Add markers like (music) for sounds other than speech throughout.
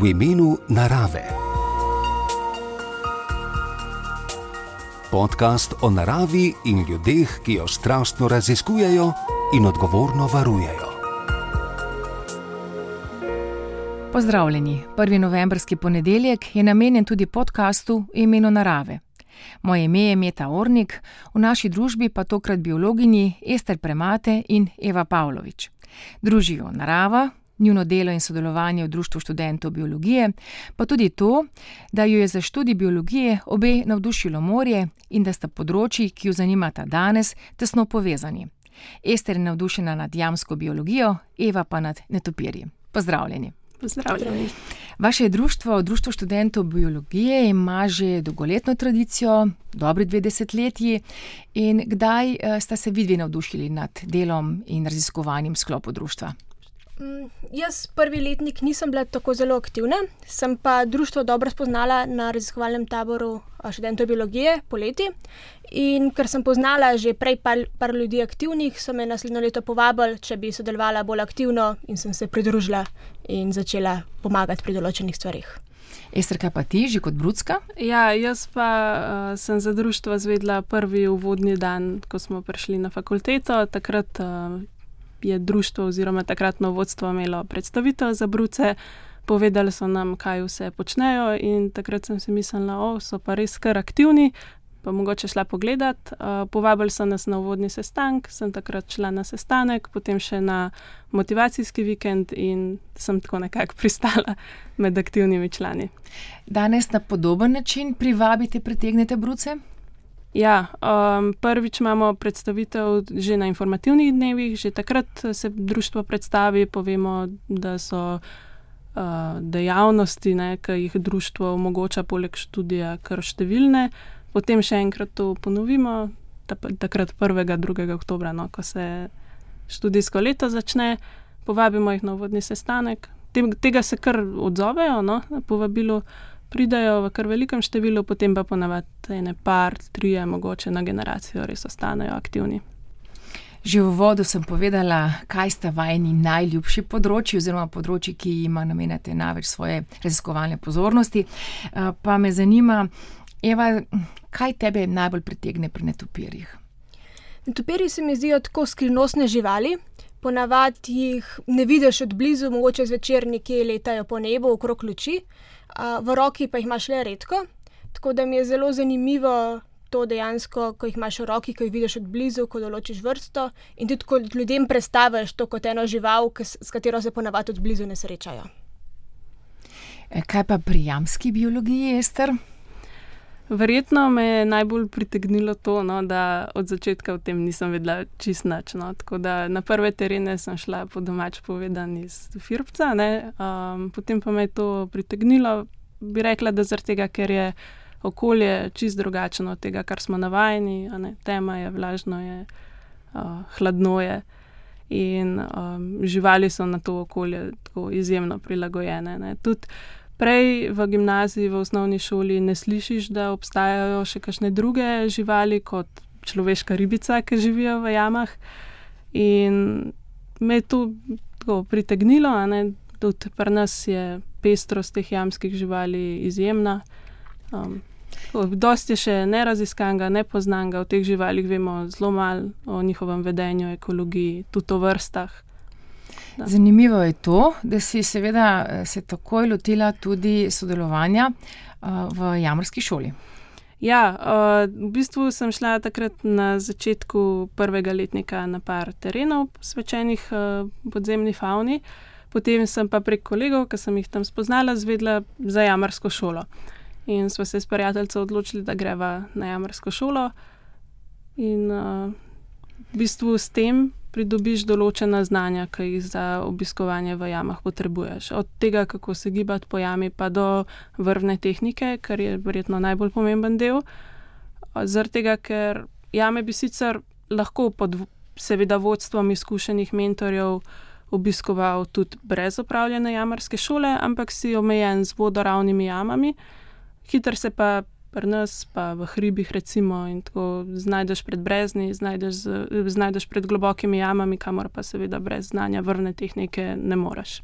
v imenu narave. Podcast o naravi in ljudeh, ki jo strastno raziskujejo in odgovorno varujejo. Pozdravljeni. 1. novembrski ponedeljek je namenjen tudi podkastu Imeno narave. Moje ime je Meta Ornik, v naši družbi pa tokrat biologinji Ester Premate in Eva Pavlović. Družijo narava, njuno delo in sodelovanje v Društvu študentov biologije, pa tudi to, da jo je za študij biologije obe navdušilo morje in da sta področji, ki jo zanimata danes, tesno povezani. Ester je navdušena nad jamsko biologijo, Eva pa nad netopirji. Pozdravljeni. Pozdravljeni. Vaše društvo, Društvo študentov biologije, ima že dolgoletno tradicijo, dobri dve desetletji. In kdaj eh, ste se vidvi navdušili nad delom in raziskovanjem sklopu društva? Mm, jaz prvi letnik nisem bila tako zelo aktivna, sem pa društvo dobro spoznala na raziskovalnem taboru študentov biologije poleti. In ker sem poznala že prej par, par ljudi aktivnih, so me naslednjo leto povabili, če bi sodelovala bolj aktivno, in sem se pridružila in začela pomagati pri določenih stvarih. Ester, kaj pa ti, že kot Brudska? Ja, jaz pa uh, sem za društvo zvedla prvi uvodni dan, ko smo prišli na fakulteto. Takrat uh, je društvo oziroma takratno vodstvo imelo predstavitev za bruce, povedali so nam, kaj vse počnejo, in takrat sem si mislila, da so pa res kar aktivni. Pa mogoče šla pogledat. Uh, povabili so nas na uvodni sestanek, sem takrat šla na sestanek, potem še na motivacijski vikend in sem tako nekako (laughs) pristala med aktivnimi člani. Danes na podoben način privabite, pritegnete bruce? Ja, um, prvič imamo predstavitev že na informativnih dnevih, že takrat se društvo predstavi, povemo, da so uh, dejavnosti, ki jih društvo omogoča, poleg študija, kar številne. Potem še enkrat to ponovimo, takrat 1. in 2. oktober, no, ko se študijsko leto začne, povabimo jih na vodni sestanek. Tega se kar odzovejo, no, povabilo pridajo v kar velikem številu, potem pa ponavadi ene par, tri, mogoče na generacijo res ostanejo aktivni. Že v vodu sem povedala, kaj sta vajeni najljubši področji, oziroma področji, ki jim namenjate največ svoje raziskovalne pozornosti. Eh, pa me zanima, Eva, kaj tebe najbolj pritegne pri netopirjih? Netopirji se mi zdijo tako skrivnostne živali. Ponavadi jih ne vidiš od blizu, mogoče zvečer nekje letajo po nebu okrog luči v roki pa jih imaš le redko. Tako da mi je zelo zanimivo to dejansko, ko jih imaš v roki, ko jih vidiš od blizu, ko določiš vrsto in tudi ko ljudem predstaviš to kot eno žival, s katero se ponavadi od blizu ne srečajo. E, kaj pa pri jamski biologiji, Ester? Verjetno me je najbolj pritegnilo to, no, da od začetka o tem nisem vedela čist nič. No. Na prve terene sem šla po domač povedan iz Firpca, um, potem pa me je to pritegnilo. Bi rekla, da zaradi tega, ker je okolje čist drugačno od tega, kar smo navajeni. Tema je vlažno, je uh, hladno je. In um, živali so na to okolje tako izjemno prilagojene. Tudi Prej v gimnaziji, v osnovni šoli ne slišiš, da obstajajo še kakšne druge živali kot človeška ribica, ki živijo v jamah. In me je to tako pritegnilo, tudi pri nas je pestrost teh jamskih živali izjemna. Um, Dosti je še neraziskanega, nepoznanega, o teh živalih vemo zelo malo, o njihovem vedenju, ekologiji, tudi o vrstah. Da. Zanimivo je to, da si seveda eh, se takoj lotila tudi sodelovanja uh, v Jamrski šoli. Ja, uh, v bistvu sem šla takrat na začetku prvega letnika na par terenov, posvečenih podzemni fauni, potem sem pa prek kolegov, ki sem jih tam spoznala, zvedla za Jamrsko šolo. In smo se s prijateljem odločili, da greva na Jamrsko šolo. In uh, v bistvu s tem pridobiš določena znanja, ki jih za obiskovanje v jamah potrebuješ. Od tega, kako se gibati po jami, pa do vrvne tehnike, kar je verjetno najbolj pomemben del. Zaradi tega, ker jame bi sicer lahko pod seveda vodstvom izkušenih mentorjev obiskoval tudi brez opravljene jamarske šole, ampak si omejen z vodoravnimi jamami, hiter se pa pri nas, pa v hribih, recimo, in tako znajdeš pred brezni, znajdeš, znajdeš pred globokimi jamami, kamor pa seveda brez znanja vrne tehnike ne moreš.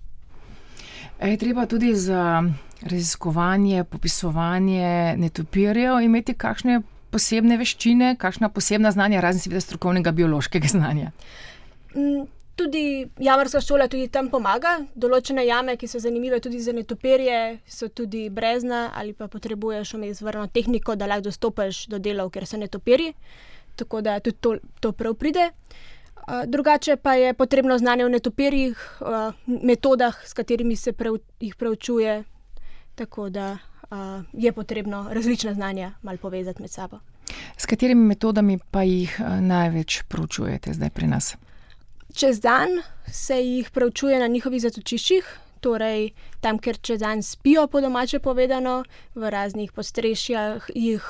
Je treba tudi za raziskovanje, popisovanje netopirjev imeti kakšne posebne veščine, kakšna posebna znanja, razen seveda strokovnega biološkega znanja? Tudi jamarska šola tudi tam pomaga. Določene jame, ki so zanimive tudi za netopirje, so tudi brezna ali pa potrebuješ vmes vrno tehniko, da lahko dostopiš do delov, ker so netopirji. Tako da tudi to, to prav pride. Drugače pa je potrebno znanje o netopirjih, metodah, s katerimi se prev, jih preučuje, tako da je potrebno različna znanja malo povezati med sabo. S katerimi metodami pa jih največ preučujete zdaj pri nas? Čez dan se jih preučuje na njihovih zatočiščih, torej tam, kjer čez dan spijo, po domače povedano, v raznih podstrešjih,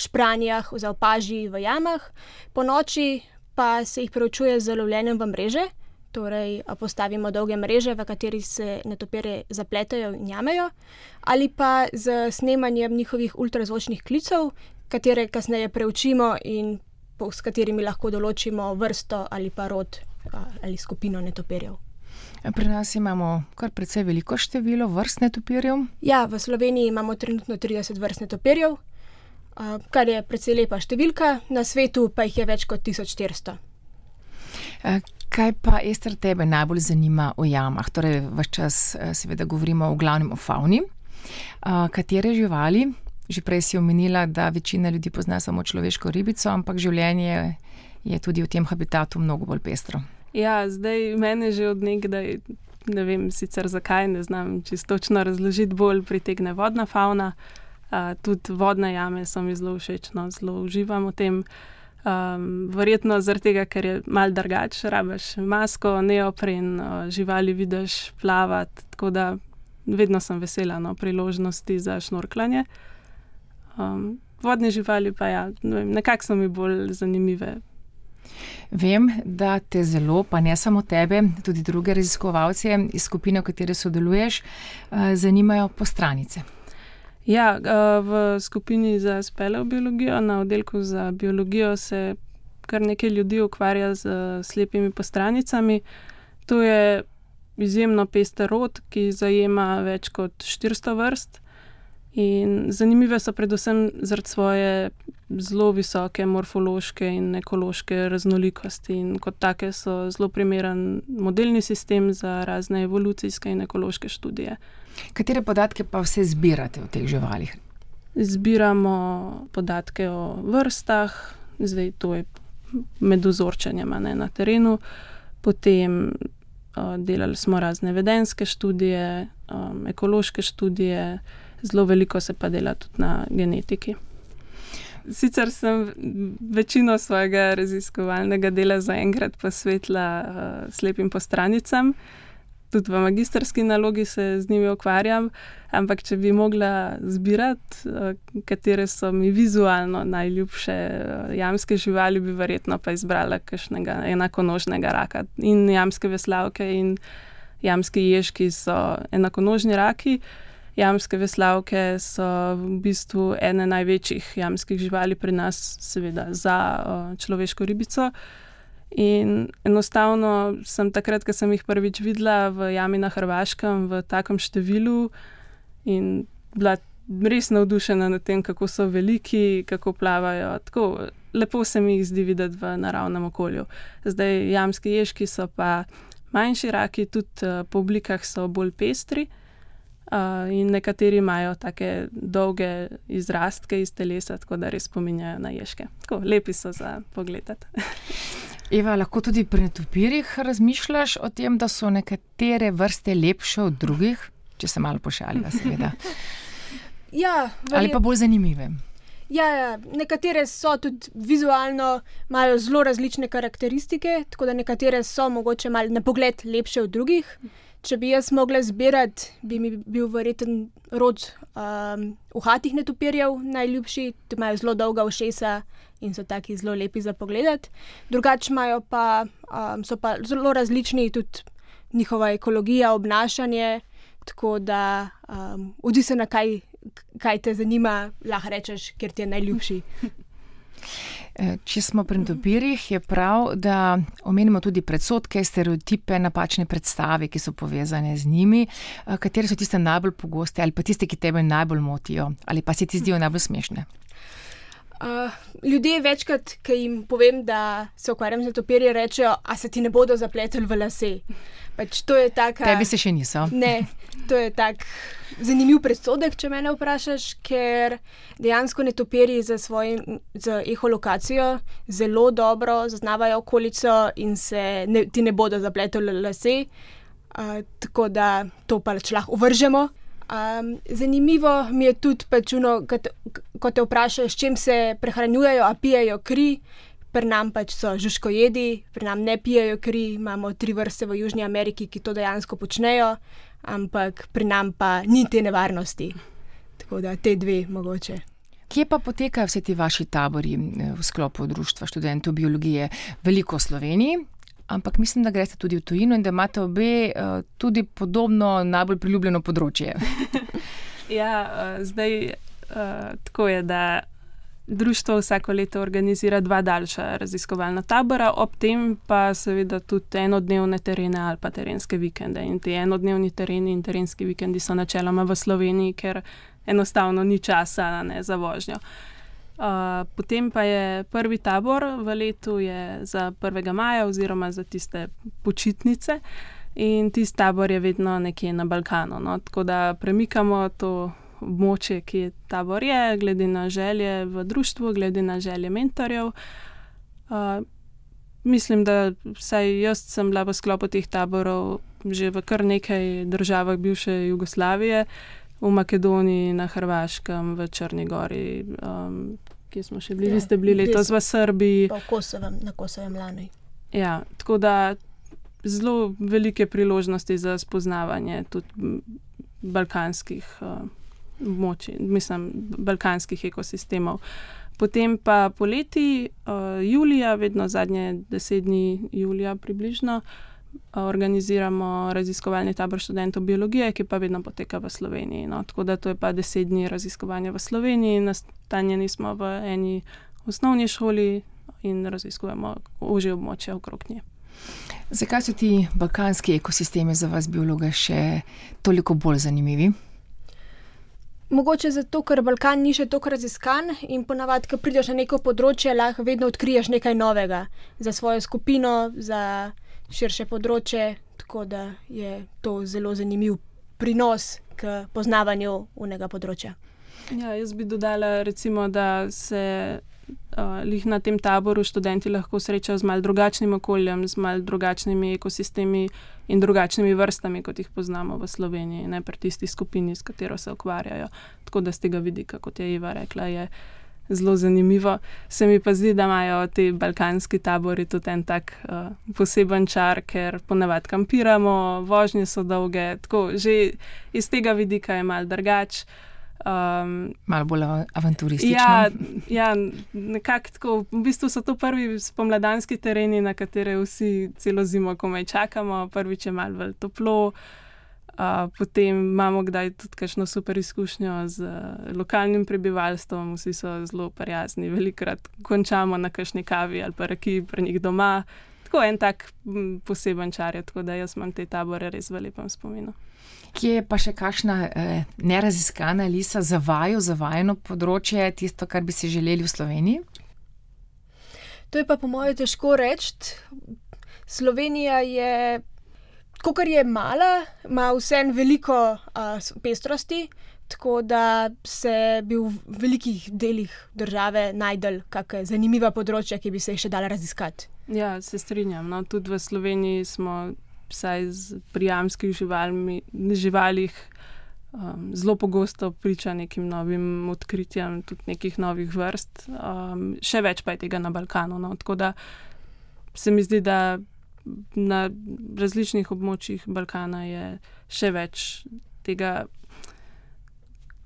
špranjah, za opaži v jamah, po noči pa se jih preučuje z lovljenjem v mreže. Torej, postavimo dolge mreže, v katerih se netopere zapletajo in jamejo, ali pa z snemanjem njihovih ultrazvočnih klicev, katere kasneje preučimo in s katerimi lahko določimo vrsto ali pa rod ali skupino netoperjev. Pri nas imamo kar precej veliko število vrst netopirjev. Ja, v Sloveniji imamo trenutno 30 vrst netopirjev, kar je precej lepa številka, na svetu pa jih je več kot 1400. Kaj pa, Ester, tebe najbolj zanima o jamah? Torej, vse čas seveda govorimo v glavnem o favni. Katere živali? Že prej si omenila, da večina ljudi pozna samo človeško ribico, ampak življenje je tudi v tem habitatu mnogo bolj pestro. Ja, zdaj meni že od nekdaj, ne vem sicer zakaj, ne znam čisto točno razložiti, bolj pritegne vodna fauna. Uh, tudi vodne jame so mi zelo všeč, no, zelo uživam v tem. Um, verjetno zaradi tega, ker je mal drugače, rabiš masko, neopren, uh, živali vidiš plavati, tako da vedno sem vesela no, priložnosti za šnorklanje. Um, vodne živali pa ja, ne nekako so mi bolj zanimive, Vem, da te zelo, pa ne samo tebe, tudi druge raziskovalce iz skupine, v kateri sodeluješ, eh, zanimajo postranice. Ja, eh, v skupini za speleobiologijo, na oddelku za biologijo, se kar nekaj ljudi ukvarja z slepimi postranicami. To je izjemno pester rod, ki zajema več kot 400 vrst. In zanimive so predvsem zaradi svoje zelo visoke morfološke in ekološke raznolikosti, in kot take so zelo primeren modelni sistem za razne evolucijske in ekološke študije. Katere podatke pa vse zbirate o teh živalih? Zbiramo podatke o vrstah, zdaj to je med ozorčenjem na terenu, potem uh, delali smo razne vedenske študije, um, ekološke študije zelo veliko se pa dela tudi na genetiki. Sicer sem večino svojega raziskovalnega dela zaenkrat posvetila uh, slepim postranicam, tudi v magistrski nalogi se z njimi ukvarjam, ampak če bi mogla zbirati, uh, katere so mi vizualno najljubše uh, jamske živali, bi verjetno pa izbrala kakšnega enakonožnega raka. In jamske veslavke in jamski ježki so enakonožni raki. Jamske veslavke so v bistvu ene največjih jamskih živali pri nas, seveda za uh, človeško ribico. In enostavno sem takrat, ko sem jih prvič videla v jami na Hrvaškem v takem številu, in bila res navdušena nad tem, kako so veliki, kako plavajo. Tako lepo se mi jih zdi videti v naravnem okolju. Zdaj, jamski ježki so pa manjši raki, tudi po oblikah so bolj pestri. Uh, in nekateri imajo tako dolge izrastke iz telesa, tako da res spominjajo na ježke. Tako lepi so za pogled. (laughs) Eva, lahko tudi pri netopirjih razmišljaš o tem, da so nekatere vrste lepše od drugih, če se malo pošaliva, seveda. (laughs) ja, Ali pa bolj zanimive. Ja, ja, nekatere so tudi vizualno, imajo zelo različne karakteristike, tako da nekatere so mogoče malo na pogled lepše od drugih. Če bi jaz mogla zbirati, bi mi bil verjeten rod um, uhatih netopirjev najljubši, ti imajo zelo dolga ušesa in so taki zelo lepi za pogled. Drugače imajo pa, um, so pa zelo različni tudi njihova ekologija, obnašanje, tako da um, odvisno na kaj, kaj te zanima, lahko rečeš, ker ti je najljubši. (laughs) Eh, če smo pri netopirjih, je prav, da omenimo tudi predsotke, stereotipe, napačne predstave, ki so povezane z njimi. Eh, katere so tiste najbolj pogoste ali pa tiste, ki tebe najbolj motijo ali pa se ti zdijo najbolj smešne? Uh, ljudje večkrat, ki jim povem, da se ukvarjam z netopirji, rečejo, a se ti ne bodo zapletli v lase. Pač to je tako. Tebi se še niso. Ne, to je tak zanimiv predsodek, če me vprašaš, ker dejansko netopirji za svojo eholokacijo zelo dobro zaznavajo okolico in se ne, ti ne bodo zapletli v lase. Uh, tako da to pač lahko uvržemo. Um, zanimivo mi je tudi, pač uno, ko te vprašajo, s čim se prehranjujejo, a pijejo kri. Pri nam pač so žužkojedi, pri nam ne pijejo kri, imamo tri vrste v Južni Ameriki, ki to dejansko počnejo, ampak pri nam pa ni te nevarnosti. Tako da te dve mogoče. Kje pa potekajo vse ti vaši tabori eh, v sklopu Društva študentov biologije? Veliko v Sloveniji, ampak mislim, da greste tudi v tujino in da imate obe uh, tudi podobno najbolj priljubljeno področje. (laughs) ja, uh, zdaj uh, tako je, da društvo vsako leto organizira dva daljša raziskovalna tabora, ob tem pa seveda tudi enodnevne terene ali pa terenske vikende. In ti enodnevni tereni in terenski vikendi so načeloma v Sloveniji, ker enostavno ni časa ne, za vožnjo. Uh, potem pa je prvi tabor v letu za 1. maja, oziroma za tiste počitnice. In tisti tabor je vedno nekje na Balkanu. No? Tako da premikamo to območje, ki je tabor, je, glede na želje v družbi, glede na želje mentorjev. Uh, mislim, da vsaj jaz sem bila v sklopu teh taborov že v kar nekaj državah bivše Jugoslavije, v Makedoniji, na Hrvaškem, v Črnigori, um, kje smo še bili, ja, vi ste bili letos v Srbiji. Kosovem, na Kosovem lani. Ja, tako da zelo velike priložnosti za spoznavanje tudi balkanskih uh, mislim, balkanskih ekosistemov. Potem pa poleti, uh, julija, vedno zadnje deset dni julija, približno, uh, organiziramo raziskovalni tabor študentov biologije, ki pa vedno poteka v Sloveniji. No. Tako da to je pa deset dni raziskovanja v Sloveniji, nastanjeni smo v eni osnovni šoli in raziskujemo ožje območje okrog nje. Zakaj so ti balkanski ekosistemi za vas, biologe, še toliko bolj zanimivi? Mogoče zato, ker Balkan ni še tako raziskan in ponavadi, ko prideš na neko področje, lahko vedno odkriješ nekaj novega za svojo skupino, za širše področje, tako da je to zelo zanimiv prinos k poznavanju unega področja. Ja, jaz bi dodala, recimo, da se uh, na tem taboru študenti lahko srečajo z malce drugačnim okoljem, z malce drugačnimi ekosistemi in drugačnimi vrstami, kot jih poznamo v Sloveniji, ne pri tisti skupini, s katero se ukvarjajo. Tako da z tega vidika, kot je Iva rekla, je zelo zanimivo. Se mi pa zdi, da imajo ti balkanski tabori tudi en tak uh, poseben čar, ker ponavadi kampiramo, vožnje so dolge, tako že iz tega vidika je mal drugač. Um, Malo bolj avanturistično. Ja, ja nekako tako. V bistvu so to prvi spomladanski tereni, na katere vsi celo zimo komaj čakamo. Prvič je malo bolj toplo. Uh, potem imamo kdaj tudi kakšno super izkušnjo z uh, lokalnim prebivalstvom, vsi so zelo prijazni, velikrat končamo na kakšni kavi ali pa reki pri njih doma. Tako en tak poseben čar je, tako da jaz imam te tabore res v lepem spominu. Kje je pa še kakšna eh, neraziskana lisa za vaju, za vajeno področje, tisto, kar bi si želeli v Sloveniji? To je pa po mojem težko reči. Slovenija je Ko je mala, ima vseeno veliko uh, pestrosti, tako da se bi v velikih delih države najdel kakšne zanimiva področja, ki bi se jih še dala raziskati. Ja, se strinjam. No, tudi v Sloveniji smo, vsaj z prijamskih živalmi, živalih, um, zelo pogosto priča nekim novim odkritjem, tudi nekih novih vrst. Um, še več pa je tega na Balkanu. No, tako da se mi zdi, da na različnih območjih Balkana je še več tega,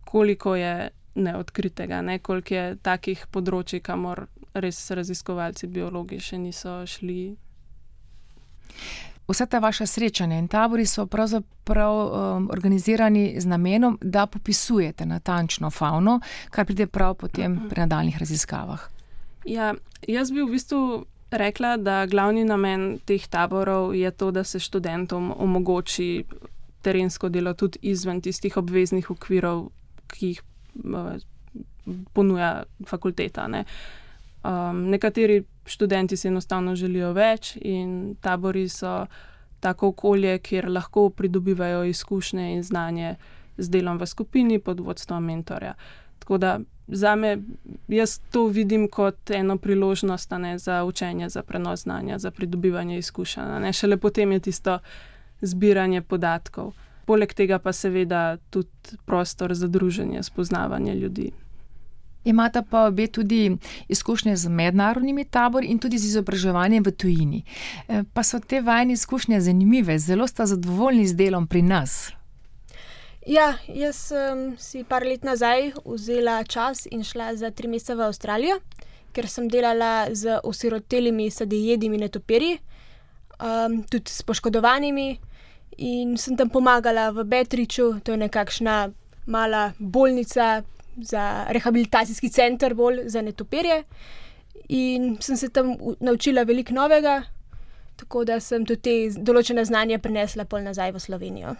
koliko je neodkritega, ne? koliko je takih področji, kamor res raziskovalci, biologi še niso šli. Vse ta vaša srečanja in tabori so pravzaprav um, organizirani z namenom, da popisujete natančno fauno, kar pride prav potem pri nadaljnih raziskavah. Ja, jaz bi v bistvu rekla, da glavni namen teh taborov je to, da se študentom omogoči terensko delo tudi izven tistih obveznih okvirov, ki jih uh, ponuja fakulteta. Ne. Um, nekateri študenti si enostavno želijo več in tabori so tako okolje, kjer lahko pridobivajo izkušnje in znanje z delom v skupini pod vodstvom mentorja. Tako da za me, jaz to vidim kot eno priložnost ne, za učenje, za prenos znanja, za pridobivanje izkušenj. Šele potem je tisto zbiranje podatkov. Poleg tega pa seveda tudi prostor za druženje, spoznavanje ljudi. Imata pa obe tudi izkušnje z mednarodnimi tabori in tudi z izobraževanjem v tujini. Eh, pa so te vajne izkušnje zanimive, zelo sta zadovoljni z delom pri nas. Ja, jaz sem si par let nazaj vzela čas in šla za tri mesece v Avstralijo, ker sem delala z osirotelimi sadjejedimi netopirji, um, tudi s poškodovanimi. In sem tam pomagala v Betriču, to je nekakšna mala bolnica za rehabilitacijski center, bolj za netopirje. In sem se tam naučila veliko novega, tako da sem tudi določene znanja prenesla pol nazaj v Slovenijo.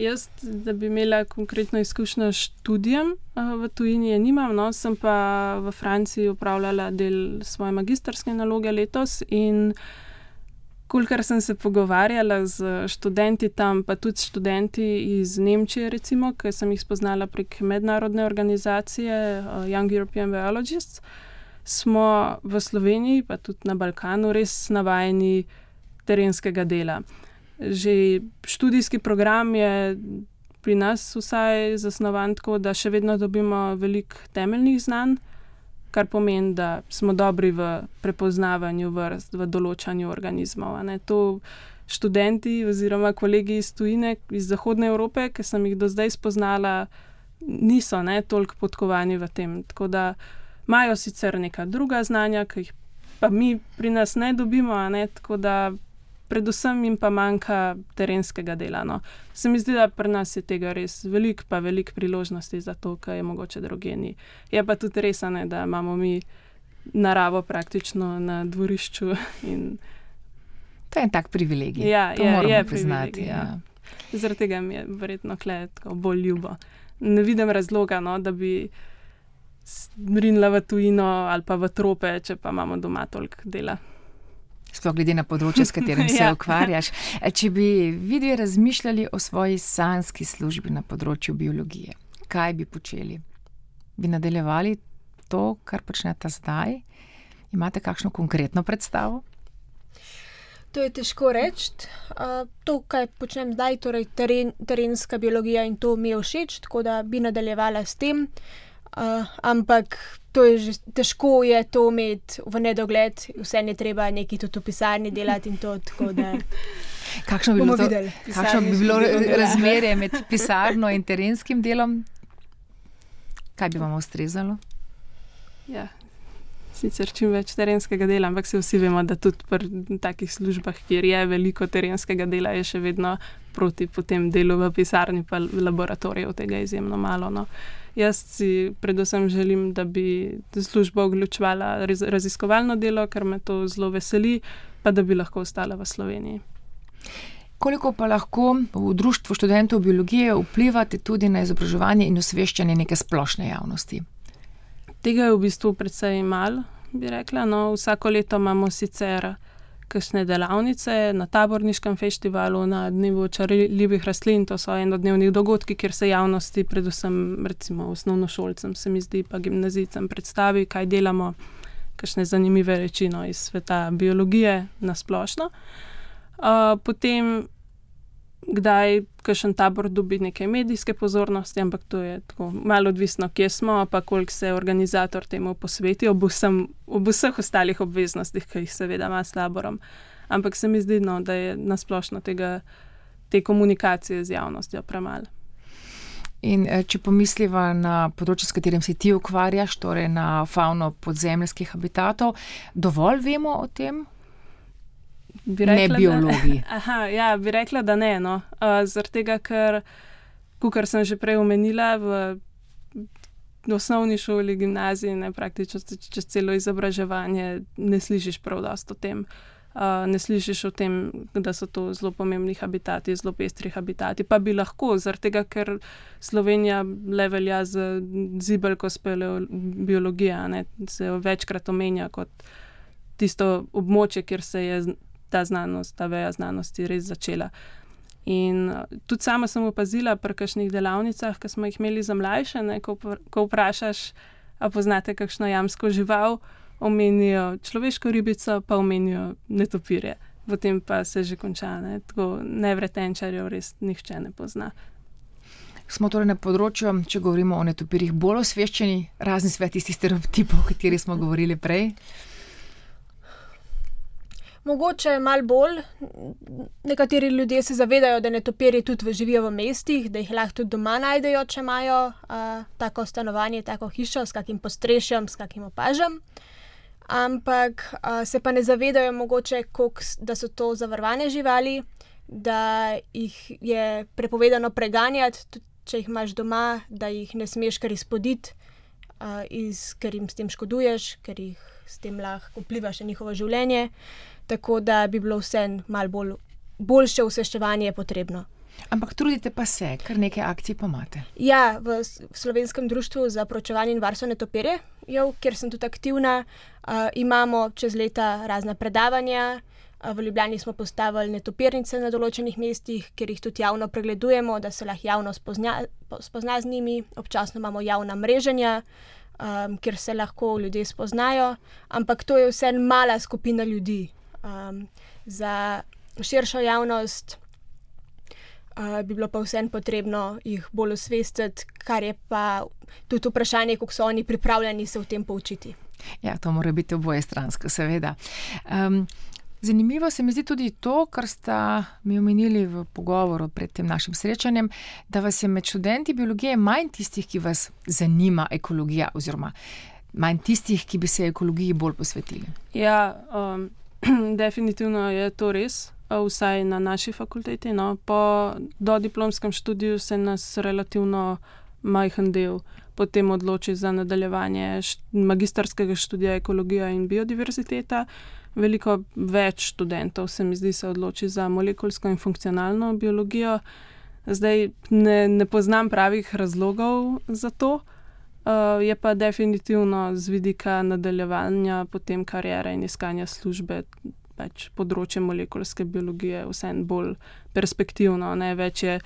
Jaz, da bi imela konkretno izkušnjo s študijem v tujini, je nimam, no, sem pa v Franciji upravljala del svoje magistrske naloge letos. In kolikor sem se pogovarjala z študenti tam, pa tudi študenti iz Nemčije, recimo, ki sem jih spoznala prek mednarodne organizacije Young European Biologists, smo v Sloveniji, pa tudi na Balkanu, res navajeni terenskega dela že študijski program je pri nas vsaj zasnovan tako, da še vedno dobimo veliko temeljnih znanj, kar pomeni, da smo dobri v prepoznavanju vrst, v določanju organizmov. To študenti oziroma kolegi iz tujine, iz Zahodne Evrope, ki sem jih do zdaj spoznala, niso ne, toliko podkovani v tem. Tako da imajo sicer neka druga znanja, ki jih pa mi pri nas ne dobimo, ne, tako da predvsem jim pa manjka terenskega dela. No. Se mi zdi, da pri nas je tega res veliko, pa veliko priložnosti za to, kar je mogoče drugeni. Je pa tudi res, ne, da imamo mi naravo praktično na dvorišču. To je en tak privilegij. Ja, to je, moramo je priznati. Ja. Ja. Zaradi tega mi je verjetno kletko bolj ljubo. Ne vidim razloga, no, da bi rinila v tujino ali pa v trope, če pa imamo doma toliko dela. Sploh glede na področje, s katerim se (laughs) Ja. ukvarjaš. E, Če bi vidvi razmišljali o svoji sanski službi na področju biologije, kaj bi počeli? Bi nadaljevali to, kar počnete zdaj? Imate kakšno konkretno predstavo? To je težko reči. To, kar počnem zdaj, torej teren, terenska biologija in to mi je všeč, tako da bi nadaljevala s tem. Uh, ampak to je že težko je to imeti v nedogled, vse je treba nekaj tudi v pisarni delati in to. tako Da, (laughs) Kakšno bi Bomo bilo, to, kakšno bi bilo razmerje med (laughs) pisarno in terenskim delom? Kaj bi vam ustrezalo? Ja. Sicer čim več terenskega dela, ampak se vsi vemo, da tudi pri takih službah, kjer je veliko terenskega dela, je še vedno proti potem delu v pisarni, pa laboratorijev tega izjemno malo. No. Jaz si predvsem želim, da bi služba vključevala raz- raziskovalno delo, ker me to zelo veseli, pa da bi lahko ostala v Sloveniji. Koliko pa lahko v Društvu študentov biologije vplivate tudi na izobraževanje in osveščanje neke splošne javnosti? Tega je v bistvu precej malo, bi rekla. No, vsako leto imamo sicer kakšne delavnice na taborniškem festivalu, na dnevu čarljivih rastlin, to so enodnevni dogodki, kjer se javnosti, predvsem recimo osnovnošolcem, se mi zdi, pa gimnazijcem predstavi, kaj delamo, kakšne zanimive reči no, iz sveta biologije na splošno. Uh, potem, kdaj kakšen tabor dobi nekaj medijske pozornosti, ampak to je tako malo odvisno, kje smo, pa koliko se organizator temu posveti, ob, vsem, ob vseh ostalih obveznostih, ki jih seveda ima s taborom. Ampak se mi zdi, no, da je nasplošno tega, te komunikacije z javnostjo premalo. In eh, če pomisliva na področje, s katerim se ti ukvarjaš, torej na fauno podzemljskih habitatov, dovolj vemo o tem? Bi Ne da- biologi. (laughs) Aha, ja, bi rekla, da ne. No. Uh, Zaradi tega, ker, kot sem že prej omenila, v osnovni šoli, gimnaziji, ne praktično čez celo izobraževanje, ne slišiš prav dosto o tem. Uh, ne slišiš o tem, da so to zelo pomembni habitati, zelo pestri habitati. Pa bi lahko, zaradi tega, ker Slovenija le velja za zibelko speleobiologija, se večkrat omenja kot tisto območje, kjer se je ta znanost, ta veja znanosti res začela. In uh, tudi sama sem opazila pri kakšnih delavnicah, ki smo jih imeli za mlajše, ne, ko, ko vprašaš, a poznate kakšno jamsko žival, omenijo človeško ribico, pa omenijo netopirje. Potem pa se že konča, ne, tako nevretenčarjev res nihče ne pozna. Smo torej na področju, če govorimo o netopirjih, bolj osveščeni, razni svet tistih stereotipov, (laughs) o katerih smo govorili prej. Mogoče malo bolj. Nekateri ljudje se zavedajo, da netopirji tudi živijo v mestih, da jih lahko tudi doma najdejo, če imajo uh, tako stanovanje, tako hišo s kakim postrešjem, s kakim opažam. Ampak uh, se pa ne zavedajo, mogoče, kolik, da so to zavarovane živali, da jih je prepovedano preganjati, tudi če jih imaš doma, da jih ne smeš kar izpoditi, uh, iz, ker jim s tem škoduješ, ker jih s tem lahko vplivaš na njihovo življenje. Uh, tako da bi bilo vse malo bolj, boljše osveščevanje potrebno. Ampak trudite pa se, kar nekaj akcij pa imate. Ja, v, Slovenskem društvu za pročevanje in varstvo netopirje, kjer sem tudi aktivna, uh, imamo čez leta razna predavanja. V Ljubljani smo postavili netopirnice na določenih mestih, kjer jih tudi javno pregledujemo, da se lahko javno spozna, spozna z njimi. Občasno imamo javna mreženja, um, kjer se lahko ljudje spoznajo, ampak to je vse mala skupina ljudi um, za širšo javnost. Uh, bi bilo pa vseeno potrebno jih bolj osvestiti, kar je pa tudi vprašanje, kako so oni pripravljeni se v tem poučiti. Ja, to mora biti oboje stransko, seveda. Um, zanimivo se mi zdi tudi to, kar sta mi omenili v pogovoru pred tem našim srečanjem, da vas je med študenti biologije manj tistih, ki vas zanima ekologija, oziroma manj tistih, ki bi se ekologiji bolj posvetili. Ja, um, (clears throat) definitivno je to res, vsaj na naši fakulteti. No. Po dodiplomskem študiju se nas relativno majhen del potem odloči za nadaljevanje magistrskega študija ekologija in biodiverziteta. Veliko več študentov se mi zdi se odloči za molekulsko in funkcionalno biologijo. Zdaj ne, ne poznam pravih razlogov za to. Uh, je pa definitivno z vidika nadaljevanja potem karijere in iskanja službe, pač področje molekulske biologije, vseeno bolj perspektivno. Ne? Več je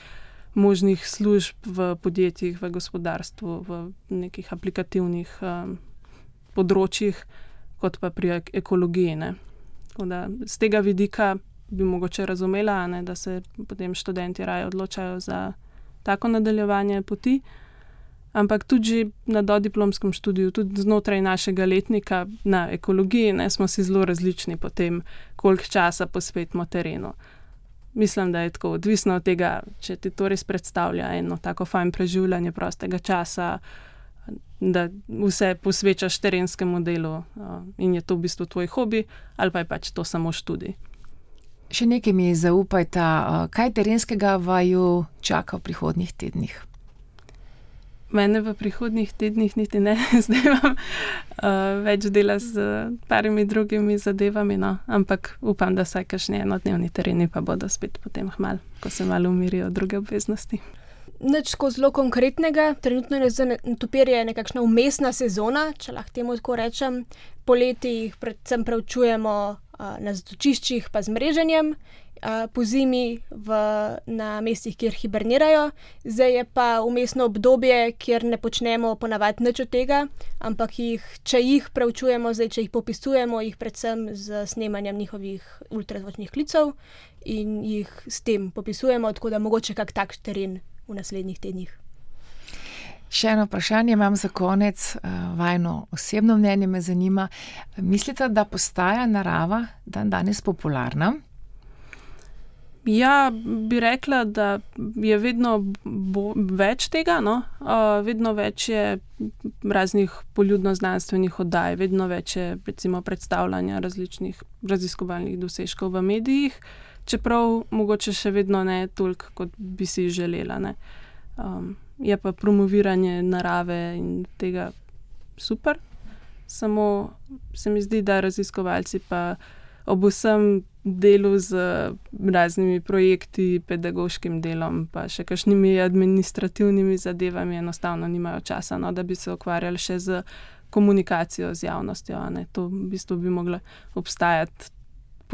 možnih služb v podjetjih, v gospodarstvu, v nekih aplikativnih um, področjih, kot pa pri ekologiji. Da, z tega vidika bi mogoče razumela, ne, da se potem študenti raje odločajo za tako nadaljevanje poti. Ampak tudi na dodiplomskem študiju, tudi znotraj našega letnika na ekologiji, ne, smo si zelo različni po tem, koliko časa posvetimo terenu. Mislim, da je tako odvisno od tega, če ti to res predstavlja eno tako fajn preživljanje prostega časa, da vse posvečaš terenskemu delu in je to v bistvu tvoj hobi, ali pa je pač to samo študij. Še nekaj mi zaupajte, kaj terenskega vaju čaka v prihodnjih tednih? Mene v prihodnih tednih niti ne, (laughs) zdaj imam uh, več dela z parimi drugimi zadevami, no. ampak upam, da vsaj kašni enodnevni tereni pa bodo spet potem hmal, ko se malo umirijo druge obveznosti. Nič tako zelo konkretnega, trenutno je za netopirje nekakšna umestna sezona, če lahko temu tako rečem. Poleti jih predvsem preučujemo uh, na zatočiščih, pa z mreženjem po zimi v, na mestih, kjer hibernirajo, zdaj je pa umestno obdobje, kjer ne počnemo ponavadi nič od tega, ampak jih, če jih preučujemo, zdaj če jih popisujemo, jih predvsem z snemanjem njihovih ultrazvočnih klicev in jih s tem popisujemo, tako da mogoče kak tak teren v naslednjih tednih. Še eno vprašanje imam za konec, vajno osebno mnenje me zanima. Mislite, da postaja narava dan danes popularna? Ja, bi rekla, da je vedno več tega, no? uh, vedno več je raznih poljudno-znanstvenih oddaj, vedno več je recimo, predstavljanja različnih raziskovalnih dosežkov v medijih, čeprav mogoče še vedno ne toliko, kot bi si želela. Um, je pa promoviranje narave in tega super. Samo se mi zdi, da raziskovalci pa ob vsem delu z raznimi projekti, pedagoškim delom, pa še kakšnimi administrativnimi zadevami, enostavno nimajo časa, no, da bi se ukvarjali še z komunikacijo z javnostjo. To v bistvu bi mogla obstajati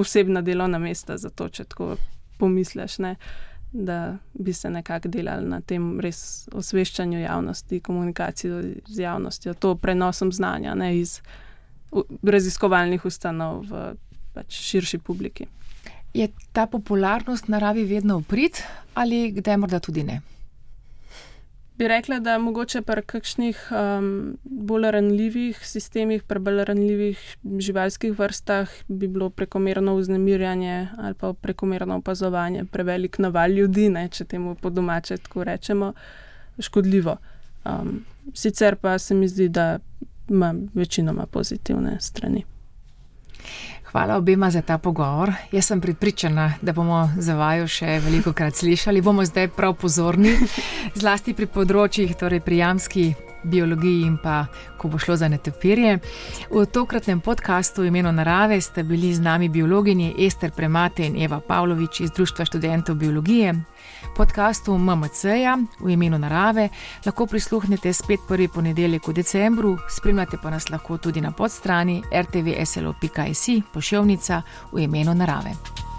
posebna delovna mesta za to, če tako pomisliš. Ne? Da bi se nekako delali na tem res osveščanju javnosti, komunikacijo z javnostjo, to prenosom znanja ne, iz raziskovalnih ustanov v pač širši publiki. Je ta popularnost naravi vedno uprit ali kdaj morda tudi ne? Bi rekla, da mogoče pri kakšnih um, bolj ranljivih sistemih, pri bolj ranljivih živalskih vrstah bi bilo prekomerno vznemirjanje ali pa prekomerno opazovanje, prevelik naval ljudi, ne, če temu po domače tako rečemo, škodljivo. Um, sicer pa se mi zdi, da ima večinoma pozitivne strani. Hvala obema za ta pogovor. Jaz sem pripričana, da bomo za vaju še veliko krat slišali. Bomo zdaj prav pozorni, zlasti pri področjih, torej pri jamski biologiji in pa, ko bo šlo za netopirje. V tokratnem podkastu imeno narave sta bili z nami biologinji Ester Premate in Eva Pavlović iz Društva študentov biologije podkastu MMC-ja v imenu narave lahko prisluhnete spet prvi ponedeljek v decembru, spremljate pa nas lahko tudi na podstrani rtvslo.js pošiljnica v imenu narave.